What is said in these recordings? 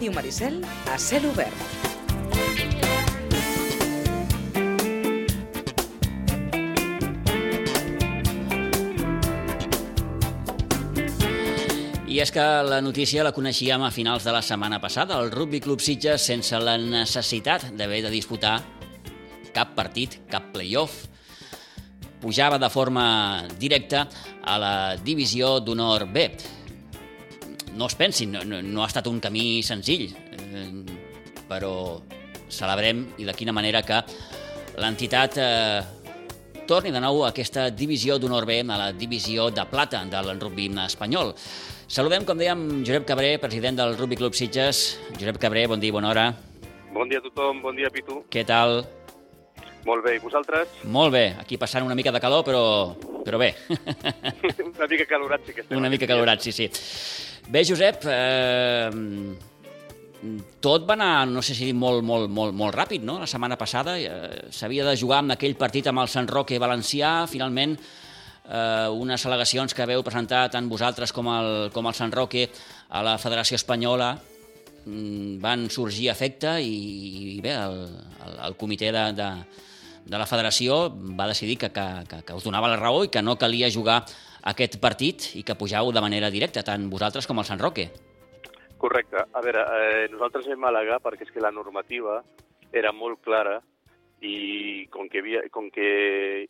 Ràdio Maricel a cel obert. I és que la notícia la coneixíem a finals de la setmana passada. El Rugby Club Sitges, sense la necessitat d'haver de disputar cap partit, cap playoff, pujava de forma directa a la divisió d'honor B. No es pensin, no, no, no ha estat un camí senzill, eh, però celebrem i de quina manera que l'entitat eh, torni de nou a aquesta divisió d'honor B, a la divisió de plata del rugby espanyol. Saludem, com dèiem, Josep Cabré, president del Rugby Club Sitges. Josep Cabré, bon dia, bona hora. Bon dia a tothom, bon dia Pitu. Què tal? Molt bé, i vosaltres? Molt bé, aquí passant una mica de calor, però, però bé. una mica calorat sí que estem. Una mica calorat, sí, sí. Bé, Josep, eh, tot va anar, no sé si dir, molt, molt, molt, molt ràpid, no? La setmana passada eh, s'havia de jugar amb aquell partit amb el Sant Roque valencià, finalment eh, unes al·legacions que veu presentar tant vosaltres com el, com el Sant Roque a la Federació Espanyola mm, van sorgir a efecte i, i bé, el, el, el comitè de, de, de la federació va decidir que, que, que, que us donava la raó i que no calia jugar aquest partit i que pujau de manera directa, tant vosaltres com el Sant Roque. Correcte. A veure, eh, nosaltres vam al·legar perquè és que la normativa era molt clara i com que, havia, com que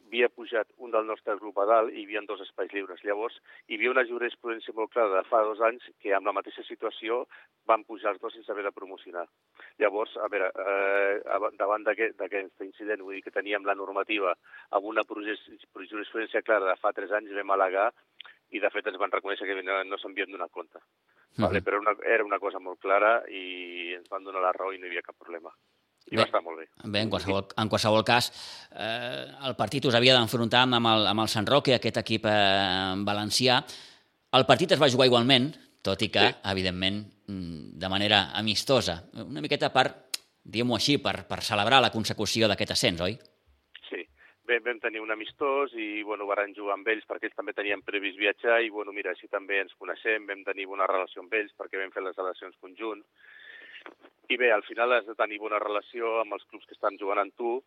havia pujat un del nostre grup a dalt hi havia dos espais lliures. Llavors, hi havia una jurisprudència molt clara de fa dos anys que amb la mateixa situació van pujar els dos sense haver de promocionar. Llavors, a veure, eh, davant d'aquest incident, vull dir que teníem la normativa amb una jurisprudència clara de fa tres anys, vam al·legar i de fet ens van reconèixer que no, no s'havien donat compte. Uh -huh. vale? Però una, era una cosa molt clara i ens van donar la raó i no hi havia cap problema. I bé, va estar molt bé. Bé, en qualsevol, en qualsevol cas, eh, el partit us havia d'enfrontar amb, el, amb el Sant Roque, aquest equip eh, valencià. El partit es va jugar igualment, tot i que, sí. evidentment, de manera amistosa. Una miqueta per, diguem-ho així, per, per celebrar la consecució d'aquest ascens, oi? Sí. Bé, vam tenir un amistós i, bueno, varen jugar amb ells perquè ells també tenien previst viatjar i, bueno, mira, així també ens coneixem, vam tenir bona relació amb ells perquè vam fer les eleccions conjunt i bé, al final has de tenir bona relació amb els clubs que estan jugant amb tu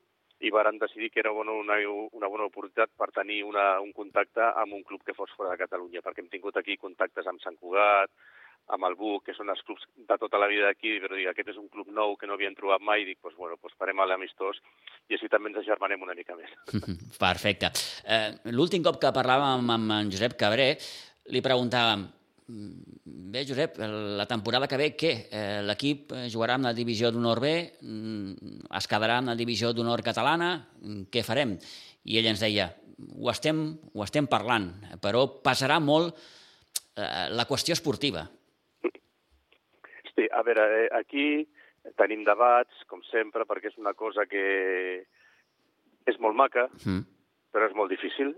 i varen decidir que era bona, una, una bona oportunitat per tenir una, un contacte amb un club que fos fora de Catalunya, perquè hem tingut aquí contactes amb Sant Cugat, amb el BUC, que són els clubs de tota la vida d'aquí, però dic, aquest és un club nou que no havien trobat mai, i dic, doncs, bueno, doncs farem l'amistós i així també ens agermanem una mica més. Perfecte. Eh, L'últim cop que parlàvem amb en Josep Cabré, li preguntàvem, Bé, Josep, la temporada que ve, què? Eh, L'equip jugarà en la divisió d'honor B, es quedarà en la divisió d'honor catalana, què farem? I ell ens deia, ho estem, ho estem parlant, però passarà molt eh, la qüestió esportiva. Sí, a veure, eh, aquí tenim debats, com sempre, perquè és una cosa que és molt maca, mm. però és molt difícil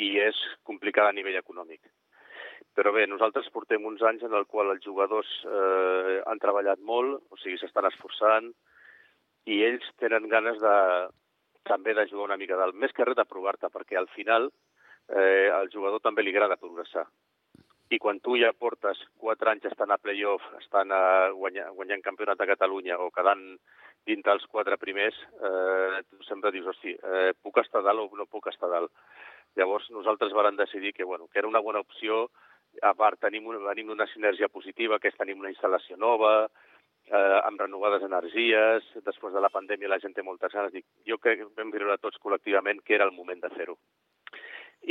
i és complicada a nivell econòmic. Però bé, nosaltres portem uns anys en el qual els jugadors eh, han treballat molt, o sigui, s'estan esforçant, i ells tenen ganes de, també de jugar una mica dalt. Més que res de provar-te, perquè al final eh, al jugador també li agrada progressar. I quan tu ja portes quatre anys estant a playoff, estan a guanyar, guanyant campionat de Catalunya o quedant dintre els quatre primers, eh, tu sempre dius, hosti, eh, puc estar dalt o no puc estar dalt. Llavors nosaltres vàrem decidir que, bueno, que era una bona opció a part tenim, una, venim d'una sinergia positiva, que és tenim una instal·lació nova, eh, amb renovades energies, després de la pandèmia la gent té moltes ganes, dic, jo crec que vam veure tots col·lectivament que era el moment de fer-ho.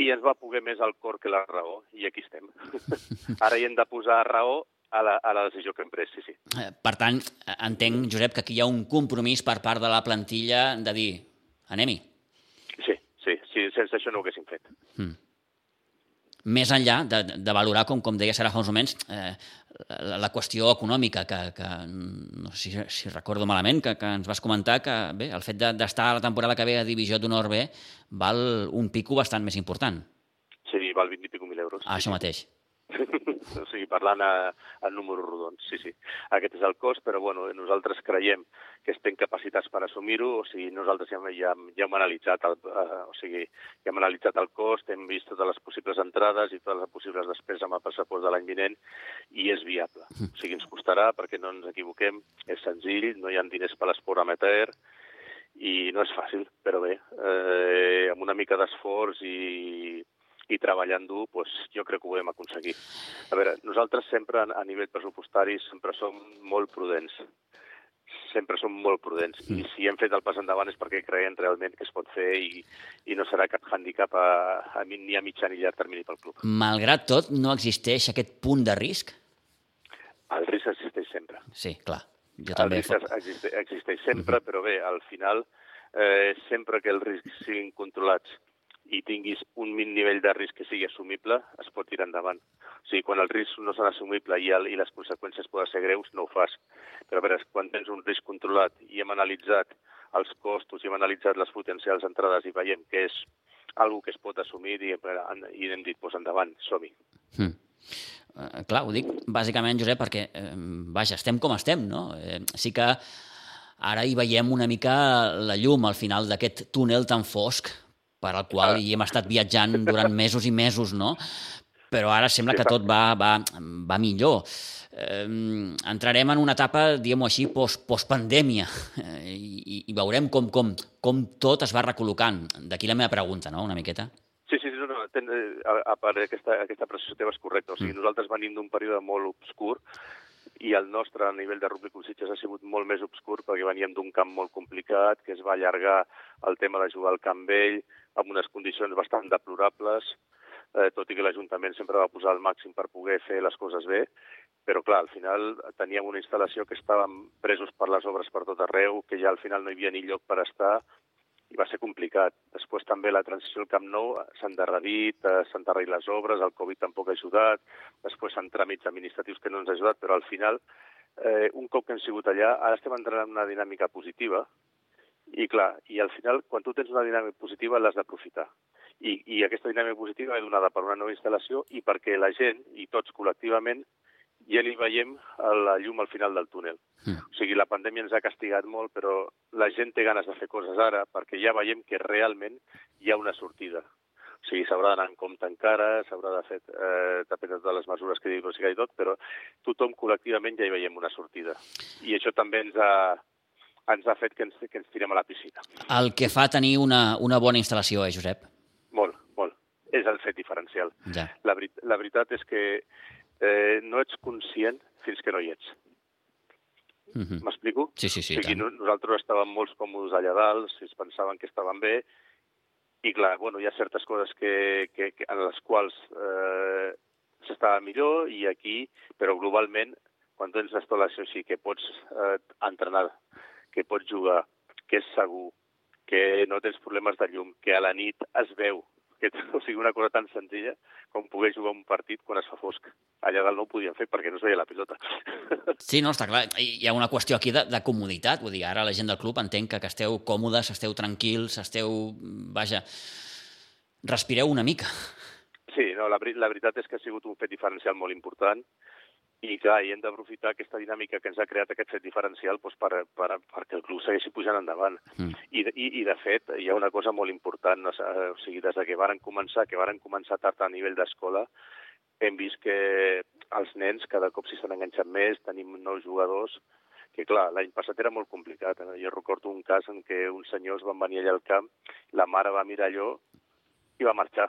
I ens va poder més el cor que la raó, i aquí estem. Ara hi hem de posar raó a la, a la decisió que hem pres, sí, sí. Per tant, entenc, Josep, que aquí hi ha un compromís per part de la plantilla de dir, anem-hi. Sí, sí, sí, sense això no ho haguéssim fet. Mm més enllà de, de valorar, com, com deia Sara fa uns moments, eh, la, la qüestió econòmica, que, que no sé si, si recordo malament, que, que ens vas comentar que bé, el fet d'estar de, la temporada que ve a Divisió d'Honor B val un pico bastant més important. Sí, val 20 i pico mil euros. Ah, això mateix. o sigui, parlant a, a números rodons, sí, sí. Aquest és el cost, però bueno, nosaltres creiem que estem capacitats per assumir-ho, o sigui, nosaltres ja, ja, ja hem analitzat el, uh, o sigui, ja hem analitzat el cost, hem vist totes les possibles entrades i totes les possibles despeses amb el pressupost de l'any vinent i és viable. O sigui, ens costarà perquè no ens equivoquem, és senzill, no hi ha diners per l'esport amateur, i no és fàcil, però bé, eh, amb una mica d'esforç i, i treballant dur, pues, jo crec que ho podem aconseguir. A veure, nosaltres sempre a nivell pressupostari sempre som molt prudents sempre som molt prudents mm. i si hem fet el pas endavant és perquè creiem realment que es pot fer i, i no serà cap handicap a, a, ni a mitjà ni a llarg termini pel club. Malgrat tot, no existeix aquest punt de risc? El risc existeix sempre. Sí, clar. Jo també el risc existeix, existeix sempre, uh -huh. però bé, al final, eh, sempre que els riscs siguin controlats i tinguis un min nivell de risc que sigui assumible, es pot tirar endavant. O sigui, quan el risc no serà assumible i, el, i les conseqüències poden ser greus, no ho fas. Però a veure, quan tens un risc controlat i hem analitzat els costos i hem analitzat les potencials entrades i veiem que és algo que es pot assumir i, i hem dit, doncs endavant, som-hi. Mm. Clar, ho dic bàsicament, Josep, perquè, eh, vaja, estem com estem, no? Eh, sí que ara hi veiem una mica la llum al final d'aquest túnel tan fosc per al qual hi hem estat viatjant durant mesos i mesos, no? Però ara sembla que tot va, va, va millor. Eh, entrarem en una etapa, diguem-ho així, post, postpandèmia eh, i, i veurem com, com, com tot es va recol·locant. D'aquí la meva pregunta, no?, una miqueta. Sí, sí, no, no, ten, eh, a, a part, aquesta, aquesta precisió teva és correcta. O sigui, mm. nosaltres venim d'un període molt obscur i el nostre nivell de rugby Consitges ha sigut molt més obscur perquè veníem d'un camp molt complicat, que es va allargar el tema de jugar al camp vell, amb unes condicions bastant deplorables, eh, tot i que l'Ajuntament sempre va posar el màxim per poder fer les coses bé, però clar, al final teníem una instal·lació que estàvem presos per les obres per tot arreu, que ja al final no hi havia ni lloc per estar, i va ser complicat. Després també la transició al Camp Nou s'ha endarrerit, eh, s'han endarrerit les obres, el Covid tampoc ha ajudat, després s'han tràmits administratius que no ens ha ajudat, però al final, eh, un cop que hem sigut allà, ara estem entrant en una dinàmica positiva, i clar, i al final, quan tu tens una dinàmica positiva, l'has d'aprofitar. I, I aquesta dinàmica positiva és donada per una nova instal·lació i perquè la gent, i tots col·lectivament, ja li veiem la llum al final del túnel. Mm. O sigui, la pandèmia ens ha castigat molt, però la gent té ganes de fer coses ara perquè ja veiem que realment hi ha una sortida. O sigui, s'haurà d'anar en compte encara, s'haurà de fer, eh, depèn de les mesures que digui i tot, però tothom col·lectivament ja hi veiem una sortida. I això també ens ha, ens ha fet que ens, que ens tirem a la piscina. El que fa tenir una, una bona instal·lació, eh, Josep? Molt, molt. És el fet diferencial. Ja. La, la veritat és que eh, no ets conscient fins que no hi ets. Mhm. M'explico? Sí, sí, sí. O sigui, nosaltres estàvem molt còmodes allà dalt, si es pensaven que estaven bé, i clar, bueno, hi ha certes coses que, que, que en les quals eh, s'estava millor i aquí, però globalment, quan tens una instal·lació així que pots eh, entrenar, que pots jugar, que és segur, que no tens problemes de llum, que a la nit es veu, que o sigui, una cosa tan senzilla com poder jugar un partit quan es fa fosc. Allà dalt no ho podien fer perquè no es veia la pilota. Sí, no, està clar. Hi ha una qüestió aquí de, de comoditat. Vull dir, ara la gent del club entenc que, que esteu còmodes, esteu tranquils, esteu... Vaja, respireu una mica. Sí, no, la, la veritat és que ha sigut un fet diferencial molt important i clar, i hem d'aprofitar aquesta dinàmica que ens ha creat aquest fet diferencial doncs, per, per, perquè el club segueixi pujant endavant. Mm. I, i, I, de fet, hi ha una cosa molt important, o sigui, des de que varen començar, que varen començar tard a nivell d'escola, hem vist que els nens cada cop s'hi estan enganxant més, tenim nous jugadors, que clar, l'any passat era molt complicat. Eh? Jo recordo un cas en què uns senyors van venir allà al camp, la mare va mirar allò i va marxar.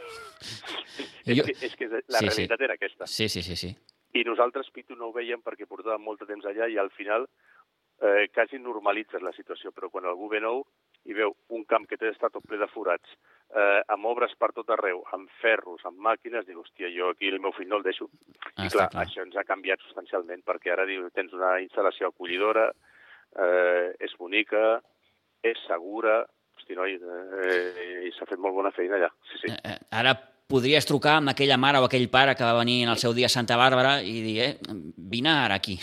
jo... és, que, és que la sí, realitat sí. era aquesta. Sí, sí, sí, sí. I nosaltres, Pitu, no ho veiem perquè portàvem molt de temps allà i al final eh, quasi normalitzes la situació, però quan algú ve nou i veu un camp que té estat tot ple de forats, eh, amb obres per tot arreu, amb ferros, amb màquines, diu, hòstia, jo aquí el meu fill no el deixo. Ah, I clar, clar, això ens ha canviat substancialment, perquè ara diu, tens una instal·lació acollidora, eh, és bonica, és segura, hosti, noi, eh, i s'ha fet molt bona feina allà, sí, sí. Eh, eh ara podries trucar amb aquella mare o aquell pare que va venir en el seu dia a Santa Bàrbara i dir, eh, vine ara aquí.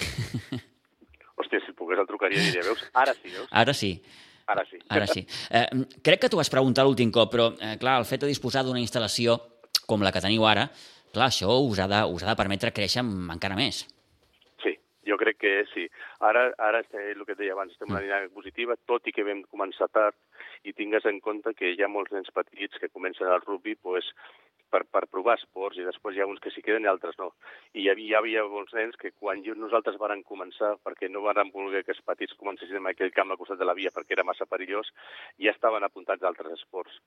Hòstia, si pogués el trucaria i diria, veus, ara sí, veus? Ara sí. Ara sí. Ara sí. Eh, crec que t'ho vas preguntar l'últim cop, però, eh, clar, el fet de disposar d'una instal·lació com la que teniu ara, clar, això us ha de, us ha de permetre créixer encara més. Sí, jo crec que sí. Ara, ara el que et deia abans, estem en una mm. dinàmica positiva, tot i que vam començar tard, i tingues en compte que hi ha molts nens petits que comencen al rugby pues, per, per provar esports i després hi ha uns que s'hi queden i altres no. I hi havia, hi havia molts nens que quan nosaltres varen començar, perquè no varen voler que els petits comencessin en aquell camp al costat de la via perquè era massa perillós, ja estaven apuntats a altres esports.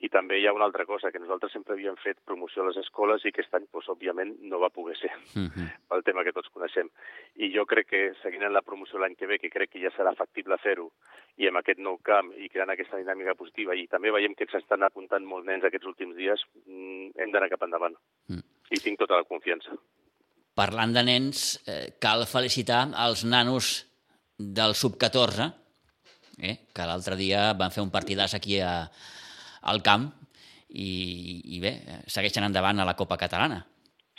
I també hi ha una altra cosa, que nosaltres sempre havíem fet promoció a les escoles i aquest any, doncs, òbviament, no va poder ser, uh -huh. pel tema que tots coneixem. I jo crec que, seguint en la promoció l'any que ve, que crec que ja serà factible fer-ho, i amb aquest nou camp, i creant aquesta dinàmica positiva, i també veiem que s'estan apuntant molts nens aquests últims dies, mm, hem d'anar cap endavant. Uh -huh. I tinc tota la confiança. Parlant de nens, eh, cal felicitar els nanos del sub-14, eh, que l'altre dia van fer un partidàs aquí a, al camp i, i bé, segueixen endavant a la Copa Catalana.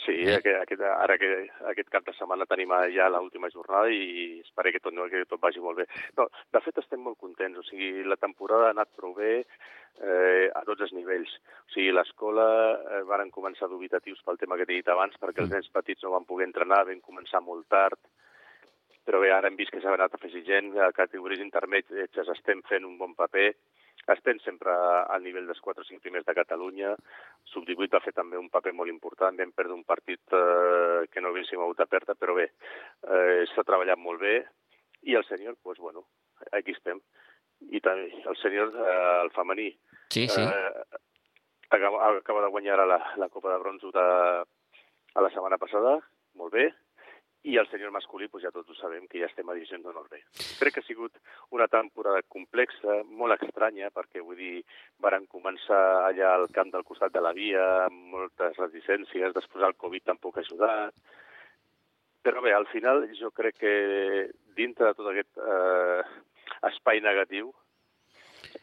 Sí, eh? aquest, aquest, ara que aquest cap de setmana tenim ja l'última jornada i espero que tot, que tot vagi molt bé. No, de fet, estem molt contents. O sigui, la temporada ha anat prou bé eh, a tots els nivells. O sigui, l'escola eh, varen començar dubitatius pel tema que t'he dit abans, perquè els mm. nens petits no van poder entrenar, vam començar molt tard, però bé, ara hem vist que s'ha anat afegint a categories intermèdies estem fent un bon paper, estem sempre al nivell dels 4 o 5 primers de Catalunya. Sub-18 va fer també un paper molt important. Vam perdre un partit eh, que no haguéssim hagut de perdre, però bé, eh, s'ha treballat molt bé. I el senyor, doncs, pues, bueno, aquí estem. I també el senyor, eh, el femení, sí, sí. Eh, acaba, acaba de guanyar la, la Copa de Bronzo de, a la setmana passada, molt bé, i el senyor masculí, doncs ja tots ho sabem, que ja estem a divisió d'honor B. Crec que ha sigut una temporada complexa, molt estranya, perquè vull dir, varen començar allà al camp del costat de la via, amb moltes reticències, després el Covid tampoc ha ajudat, però bé, al final jo crec que dintre de tot aquest eh, espai negatiu,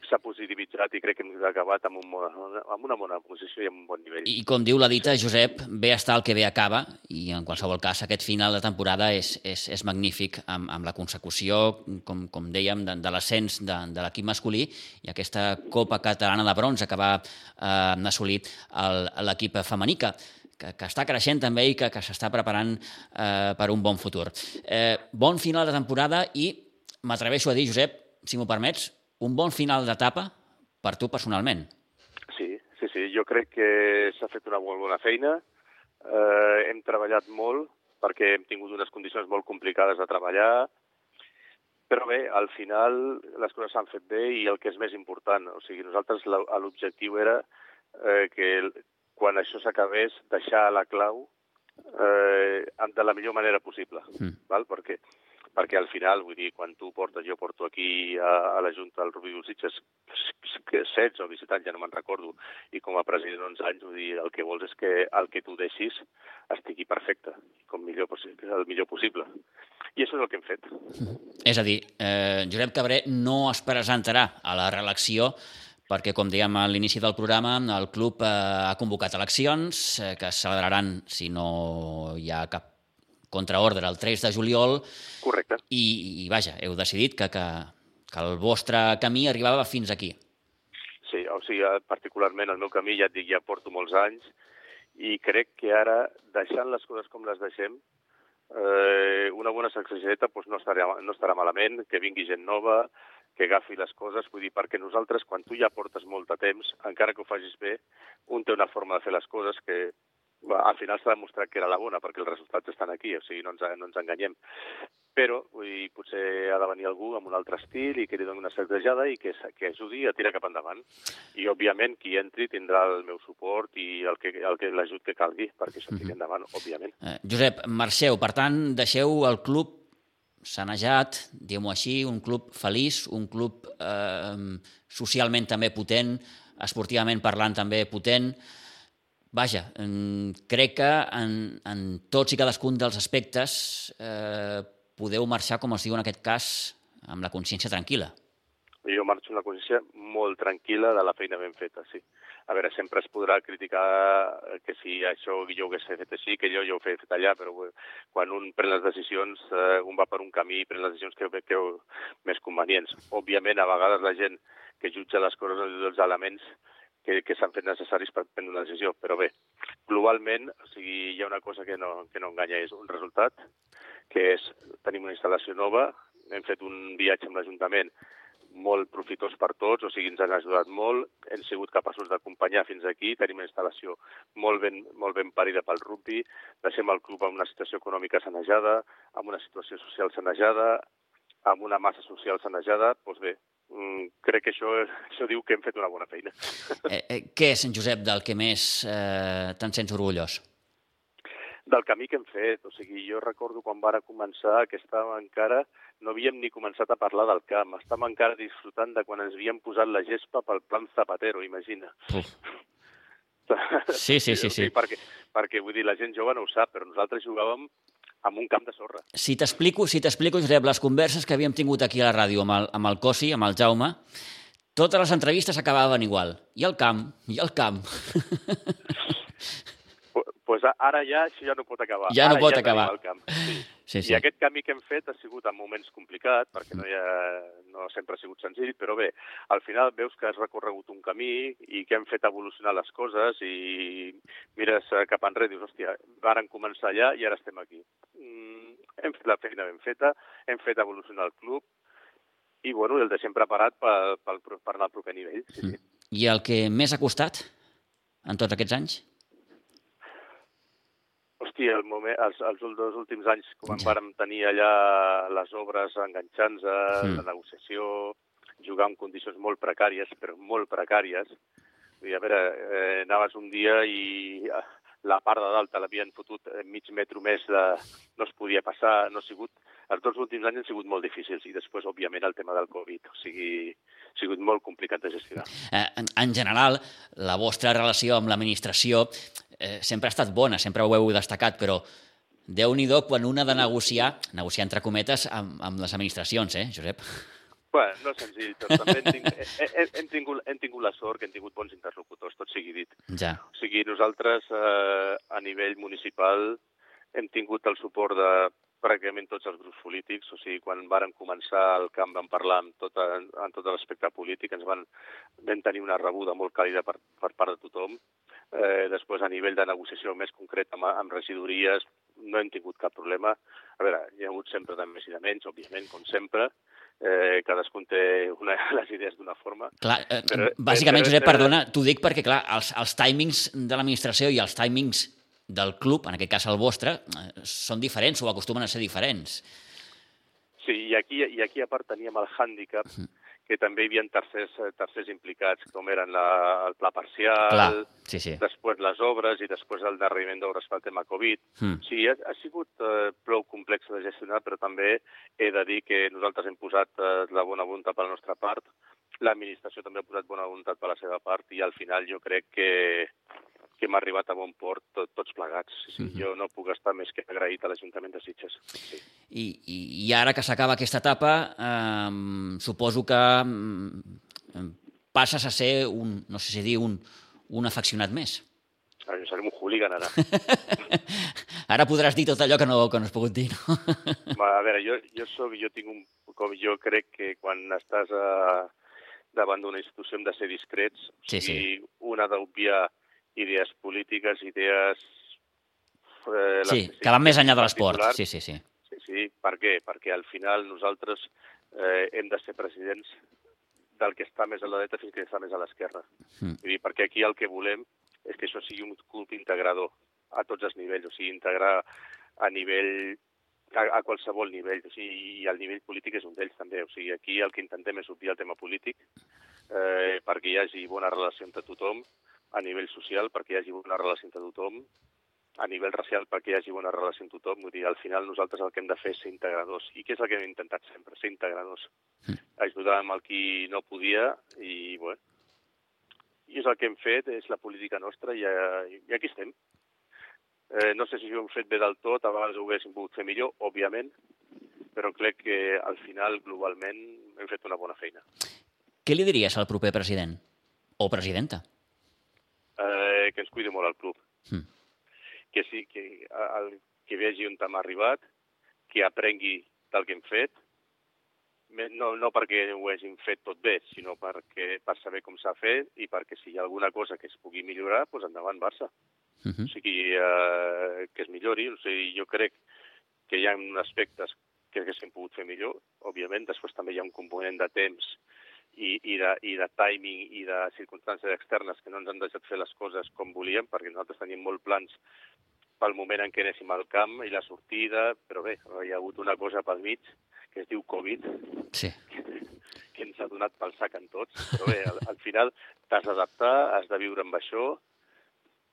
s'ha positivitzat i crec que hem acabat amb, un, amb una bona posició i amb un bon nivell. I com diu la dita, Josep, bé està el que bé acaba i en qualsevol cas aquest final de temporada és, és, és magnífic amb, amb la consecució, com, com dèiem, de, de l'ascens de, de l'equip masculí i aquesta Copa Catalana de Bronze que va eh, assolir l'equip que, que, que està creixent també i que, que s'està preparant eh, per un bon futur. Eh, bon final de temporada i m'atreveixo a dir, Josep, si m'ho permets, un bon final d'etapa per tu personalment. Sí, sí, sí. Jo crec que s'ha fet una molt bona feina. Eh, hem treballat molt perquè hem tingut unes condicions molt complicades de treballar, però bé, al final les coses s'han fet bé i el que és més important, o sigui, nosaltres l'objectiu era eh, que quan això s'acabés deixar la clau eh, de la millor manera possible, mm. val? perquè perquè al final, vull dir, quan tu portes, jo porto aquí a, a la Junta del Rubí Sitges 16 o 17 anys, ja no me'n recordo, i com a president 11 anys, vull dir, el que vols és que el que tu deixis estigui perfecte, com millor, el millor possible. I això és el que hem fet. És a dir, eh, Josep Cabré no es presentarà a la reelecció perquè, com dèiem a l'inici del programa, el club eh, ha convocat eleccions eh, que es celebraran, si no hi ha cap contraordre el 3 de juliol. Correcte. I, i vaja, heu decidit que, que, que el vostre camí arribava fins aquí. Sí, o sigui, particularment el meu camí, ja et dic, ja porto molts anys, i crec que ara, deixant les coses com les deixem, eh, una bona sacsejeta doncs no, estarà, no estarà malament, que vingui gent nova, que agafi les coses, vull dir, perquè nosaltres, quan tu ja portes molt de temps, encara que ho facis bé, un té una forma de fer les coses que al final s'ha demostrat que era la bona, perquè els resultats estan aquí, o sigui, no ens, no ens enganyem. Però dir, potser ha de venir algú amb un altre estil i que li doni una certejada i que, que ajudi a tirar cap endavant. I, òbviament, qui entri tindrà el meu suport i el que, el que l'ajut que calgui perquè això tiri mhm. endavant, òbviament. Eh, Josep, marxeu, per tant, deixeu el club sanejat, diguem-ho així, un club feliç, un club eh, socialment també potent, esportivament parlant també potent, Vaja, crec que en, en tots i cadascun dels aspectes eh, podeu marxar, com es diu en aquest cas, amb la consciència tranquil·la. Jo marxo amb la consciència molt tranquil·la de la feina ben feta, sí. A veure, sempre es podrà criticar que si això jo ho hagués fet així, que jo jo ho he fet allà, però quan un pren les decisions, eh, un va per un camí i pren les decisions que creu més convenients. Òbviament, a vegades la gent que jutja les coses dels elements que, que s'han fet necessaris per prendre una decisió. Però bé, globalment, o sigui, hi ha una cosa que no, que no enganya, és un resultat, que és, tenim una instal·lació nova, hem fet un viatge amb l'Ajuntament molt profitós per tots, o sigui, ens han ajudat molt, hem sigut capaços d'acompanyar fins aquí, tenim una instal·lació molt ben, molt ben parida pel rugby, deixem el club en una situació econòmica sanejada, amb una situació social sanejada, amb una massa social sanejada, doncs bé, crec que això, això diu que hem fet una bona feina. Eh, eh, què és, en Josep, del que més eh, te'n sents orgullós? Del camí que hem fet. O sigui, jo recordo quan vara començar que estàvem encara, no havíem ni començat a parlar del camp, estàvem encara disfrutant de quan ens havíem posat la gespa pel plan Zapatero, imagina. Uf. Sí, sí, sí, sí. perquè, perquè, vull dir, la gent jove no ho sap, però nosaltres jugàvem amb un camp de sorra. Si t'explico, si t'explico, Josep, les converses que havíem tingut aquí a la ràdio amb el, amb el Cosi, amb el Jaume, totes les entrevistes acabaven igual. I el camp, i el camp. pues ara ja això ja no pot acabar. Ja no ara pot ja acabar. El camp. Sí. Sí, sí. I aquest canvi que hem fet ha sigut en moments complicat, perquè no, hi ha, no sempre ha sigut senzill, però bé, al final veus que has recorregut un camí i que hem fet evolucionar les coses i mires cap enrere i dius, hòstia, varen començar allà i ara estem aquí. Mm, hem fet la feina ben feta, hem fet evolucionar el club i, bueno, el deixem preparat per, per, per anar al proper nivell. Sí, sí. I el que més ha costat en tots aquests anys? Hòstia, el moment, els, els dos últims anys, quan Ja. vàrem tenir allà les obres enganxant-se, Mm. mm. la negociació, jugar en condicions molt precàries, però molt precàries. Dir, a veure, eh, anaves un dia i eh, la part de dalt te l'havien fotut eh, mig metro més de... no es podia passar, no ha sigut... Els dos últims anys han sigut molt difícils i després, òbviament, el tema del Covid. O sigui, ha sigut molt complicat de gestionar. Eh, en, en general, la vostra relació amb l'administració eh, sempre ha estat bona, sempre ho heu destacat, però déu nhi quan un ha de negociar, negociar entre cometes, amb, amb les administracions, eh, Josep? Bueno, no és senzill, però també hem, tingut, hem, hem, tingut, hem tingut la sort que hem tingut bons interlocutors, tot sigui dit. Ja. O sigui, nosaltres eh, a nivell municipal hem tingut el suport de pràcticament tots els grups polítics, o sigui, quan varen començar el camp vam parlar amb, tota, amb tot l'aspecte polític, ens van, vam tenir una rebuda molt càlida per, per part de tothom. Eh, després, a nivell de negociació més concret amb, amb regidories, no hem tingut cap problema. A veure, hi ha hagut sempre de més i de menys, òbviament, com sempre. Eh, cadascun té una, les idees d'una forma. Clar, eh, Però- bàsicament, però- Josep, perdona, t'ho dic perquè, clar, els, els timings de l'administració i els timings del club, en aquest cas el vostre, eh, són diferents o acostumen a ser diferents. Sí, i aquí, i aquí a part teníem el hàndicap que també hi havia tercers, eh, tercers implicats, com eren la, el pla parcial, Clar, sí, sí. després les obres i després el darreriment d'obres pel tema Covid. Mm. Sí, ha, ha sigut eh, prou complex de gestionar, però també he de dir que nosaltres hem posat eh, la bona voluntat per la nostra part, l'administració també ha posat bona voluntat per la seva part i al final jo crec que, que hem arribat a bon port tot, tots plegats. Sí, Mhm. Jo no puc estar més que agraït a l'Ajuntament de Sitges. Sí. I, i, I ara que s'acaba aquesta etapa, eh, suposo que eh, passes a ser un, no sé si dir, un, un afeccionat més. Ara jo seré un hooligan, ara. Ara podràs dir tot allò que no, que no has pogut dir, no? A veure, jo, jo, soc, jo tinc un... Com jo crec que quan estàs a, davant d'una institució hem de ser discrets. Sí, sigui, un ha d'obviar idees polítiques, idees... Eh, Sí, que van més enllà de l'esport. Sí, sí, sí. Sí, sí. Per què? Perquè al final nosaltres eh, hem de ser presidents del que està més a la dreta fins que està més a l'esquerra. Mm. Vull dir, perquè aquí el que volem és que això sigui un club integrador a tots els nivells, o sigui, integrar a nivell a, a qualsevol nivell, o sigui, i el nivell polític és un d'ells també. O sigui, aquí el que intentem és obviar el tema polític eh, perquè hi hagi bona relació entre tothom, a nivell social perquè hi hagi bona relació entre tothom, a nivell racial perquè hi hagi bona relació amb tothom. Vull dir, al final nosaltres el que hem de fer és ser integradors. I què és el que hem intentat sempre? Ser integradors. Ajudar amb el qui no podia i, bueno, i és el que hem fet, és la política nostra i, eh, i aquí estem. Eh, no sé si ho hem fet bé del tot, a vegades ho haguéssim pogut fer millor, òbviament, però crec que al final, globalment, hem fet una bona feina. Què li diries al proper president? O presidenta? Eh, que ens cuidi molt el club. Mm. Que sí, que, el, que vegi on hem arribat, que aprengui del que hem fet, no, no perquè ho hagin fet tot bé, sinó perquè, per saber com s'ha fet i perquè si hi ha alguna cosa que es pugui millorar, doncs endavant Barça. Uh -huh. O sigui, eh, que es millori. O sigui, jo crec que hi ha aspectes que haguessin pogut fer millor, òbviament. Després també hi ha un component de temps i, i, de, i de timing i de circumstàncies externes que no ens han deixat fer les coses com volíem, perquè nosaltres tenim molt plans pel moment en què anéssim al camp i la sortida, però bé, hi ha hagut una cosa pel mig que es diu Covid, sí. que ens ha donat pel sac en tots, però bé, al, al final t'has d'adaptar, has de viure amb això,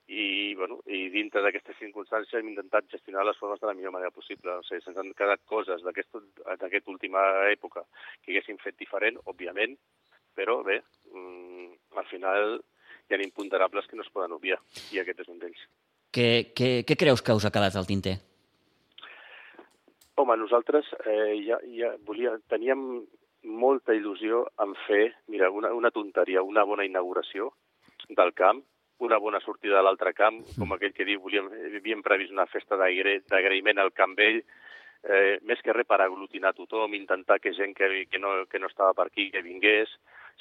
i, bueno, i dintre d'aquestes circumstàncies hem intentat gestionar les formes de la millor manera possible. O sigui, se'ns han quedat coses d'aquesta última època que haguéssim fet diferent, òbviament, però bé, mm, al final hi ha imponderables que no es poden obviar, i aquest és un d'ells. Què, què, què creus que us ha quedat al tinter? Home, nosaltres eh, ja, ja volia, teníem molta il·lusió en fer, mira, una, una tonteria, una bona inauguració del camp, una bona sortida de l'altre camp, com aquell que diu, volíem, havíem previst una festa d'agraïment al Camp Vell, eh, més que res per aglutinar tothom, intentar que gent que, que, no, que no estava per aquí, que vingués,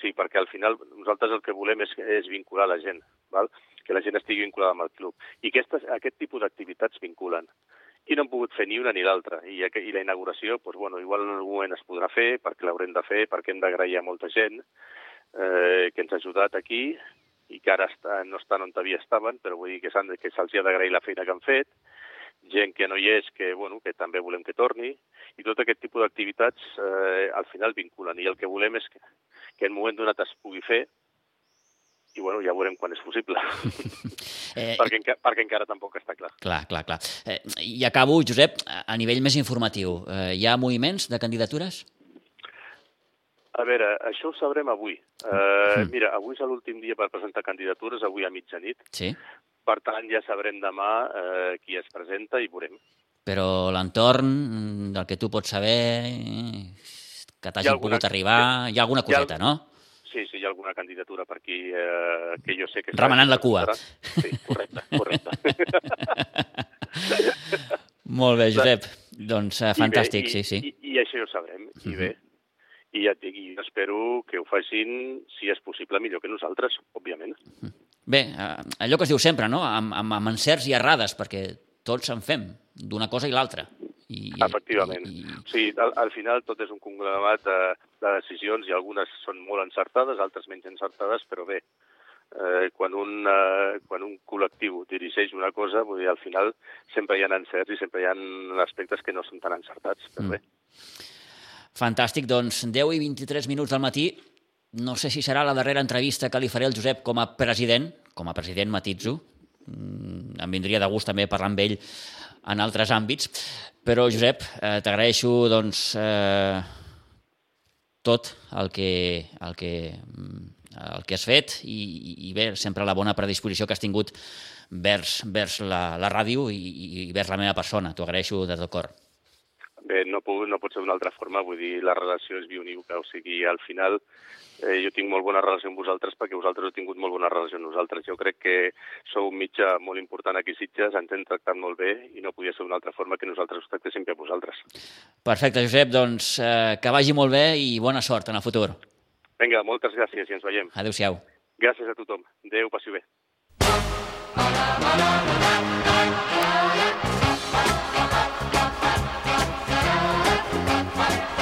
sí, perquè al final nosaltres el que volem és, és vincular la gent, val? que la gent estigui vinculada amb el club. I aquestes, aquest tipus d'activitats vinculen. I no hem pogut fer ni una ni l'altra. I, I la inauguració, doncs, bueno, igual en algun moment es podrà fer, perquè l'haurem de fer, perquè hem d'agrair a molta gent eh, que ens ha ajudat aquí, i que ara està, no estan on havia estaven, però vull dir que se'ls que ha d'agrair la feina que han fet, gent que no hi és, que, bueno, que també volem que torni, i tot aquest tipus d'activitats eh, al final vinculen. I el que volem és que, que en moment donat es pugui fer, i bueno, ja veurem quan és possible. eh, perquè, enca perquè encara tampoc està clar. Clar, clar, clar. Eh, I acabo, Josep, a nivell més informatiu. Eh, hi ha moviments de candidatures? A veure, això ho sabrem avui. Uh, mm. Mira, avui és l'últim dia per presentar candidatures, avui a mitjanit. Sí. Per tant, ja sabrem demà uh, qui es presenta i veurem. Però l'entorn del que tu pots saber, que t'hagi alguna... pogut arribar, hi ha alguna coseta, ha... no? Sí, sí, hi ha alguna candidatura per aquí eh, que jo sé que... Remenant la cua. Sí, correcte, correcte. Molt bé, Josep. Doncs uh, fantàstic, bé, i, sí, sí. I, I això ja ho sabrem. I uh -huh. bé, i ja et dic, jo espero que ho facin, si és possible, millor que nosaltres, òbviament. Bé, eh, allò que es diu sempre, no? Amb, amb, amb encerts i errades, perquè tots en fem, d'una cosa i l'altra. I, Efectivament. I, i... Sigui, al, al final tot és un conglomerat de, de decisions i algunes són molt encertades, altres menys encertades, però bé, eh, quan, un, eh, quan un col·lectiu dirigeix una cosa, vull dir, al final sempre hi ha encerts i sempre hi ha aspectes que no són tan encertats, però mm. bé. Fantàstic, doncs 10 i 23 minuts del matí. No sé si serà la darrera entrevista que li faré al Josep com a president, com a president matitzo. Mm, em vindria de gust també parlar amb ell en altres àmbits. Però, Josep, eh, t'agraeixo doncs, eh, tot el que, el, que, mm, el que has fet i, i bé, sempre la bona predisposició que has tingut vers, vers la, la ràdio i, i vers la meva persona. T'ho agraeixo de tot cor. Bé, no, puc, no pot ser d'una altra forma, vull dir, la relació és bionívoca, o sigui, al final eh, jo tinc molt bona relació amb vosaltres perquè vosaltres heu tingut molt bona relació amb nosaltres. Jo crec que sou un mitjà molt important aquí a Sitges, ens hem tractat molt bé i no podia ser d'una altra forma que nosaltres us tractéssim a vosaltres. Perfecte, Josep, doncs eh, que vagi molt bé i bona sort en el futur. Vinga, moltes gràcies i ens veiem. Adéu-siau. Gràcies a tothom. Adéu, passi bé. Bye.